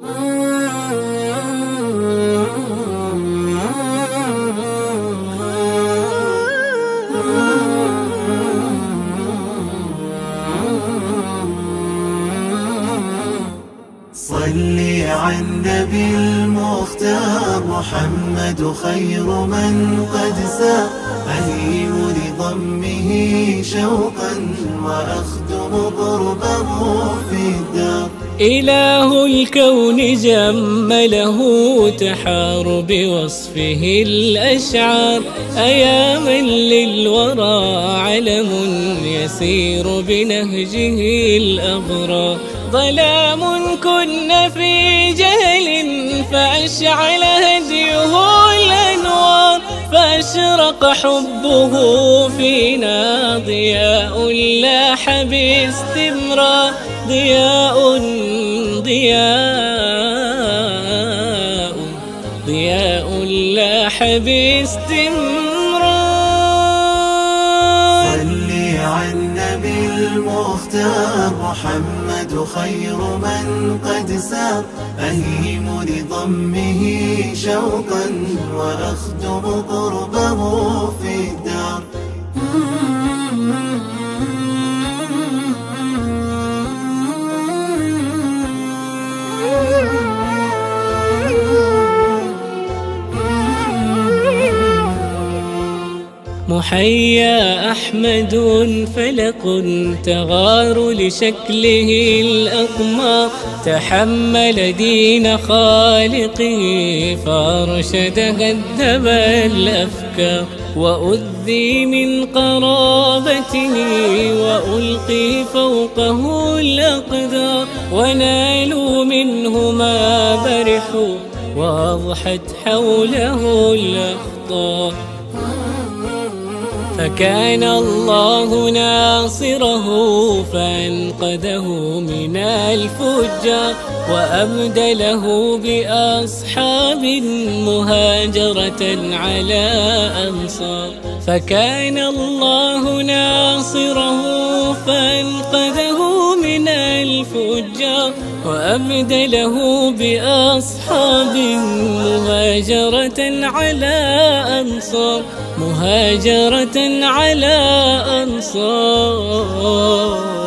صلي على النبي المختار محمد خير من قد سار. أهيم لضمه شوقا وأخدم قربه في الدار. إله الكون جمله تحار بوصفه الأشعار. أيا من للورى علم يسير بنهجه الأغرار ظلام كن في جهل فأشعل هديه الأنوار. فأشرق حبه فينا ضياء لاح باستمرار. ضياء ضياء ضياء لاح باستمرار. صلي على النبي المختار محمد خير من قد سار. أهيم لضمه شوقا وأخدم قربه. محيا أحمد فلق تغار لشكله الأقمار تحمل دين خالقه فارشد هذب الأفكار وأذي من قرابته وألقي فوقه الأقدار. ونالوا منه ما برحوا وأضحت حوله الأخطار. فكان الله ناصره فأنقذه من الفجار وأبدله بأصحاب مهاجرة على أنصار. فكان الله ناصره فأنقذه من الفجار وأبدله بأصحاب مهاجرة على أنصار مهاجرة على أنصار.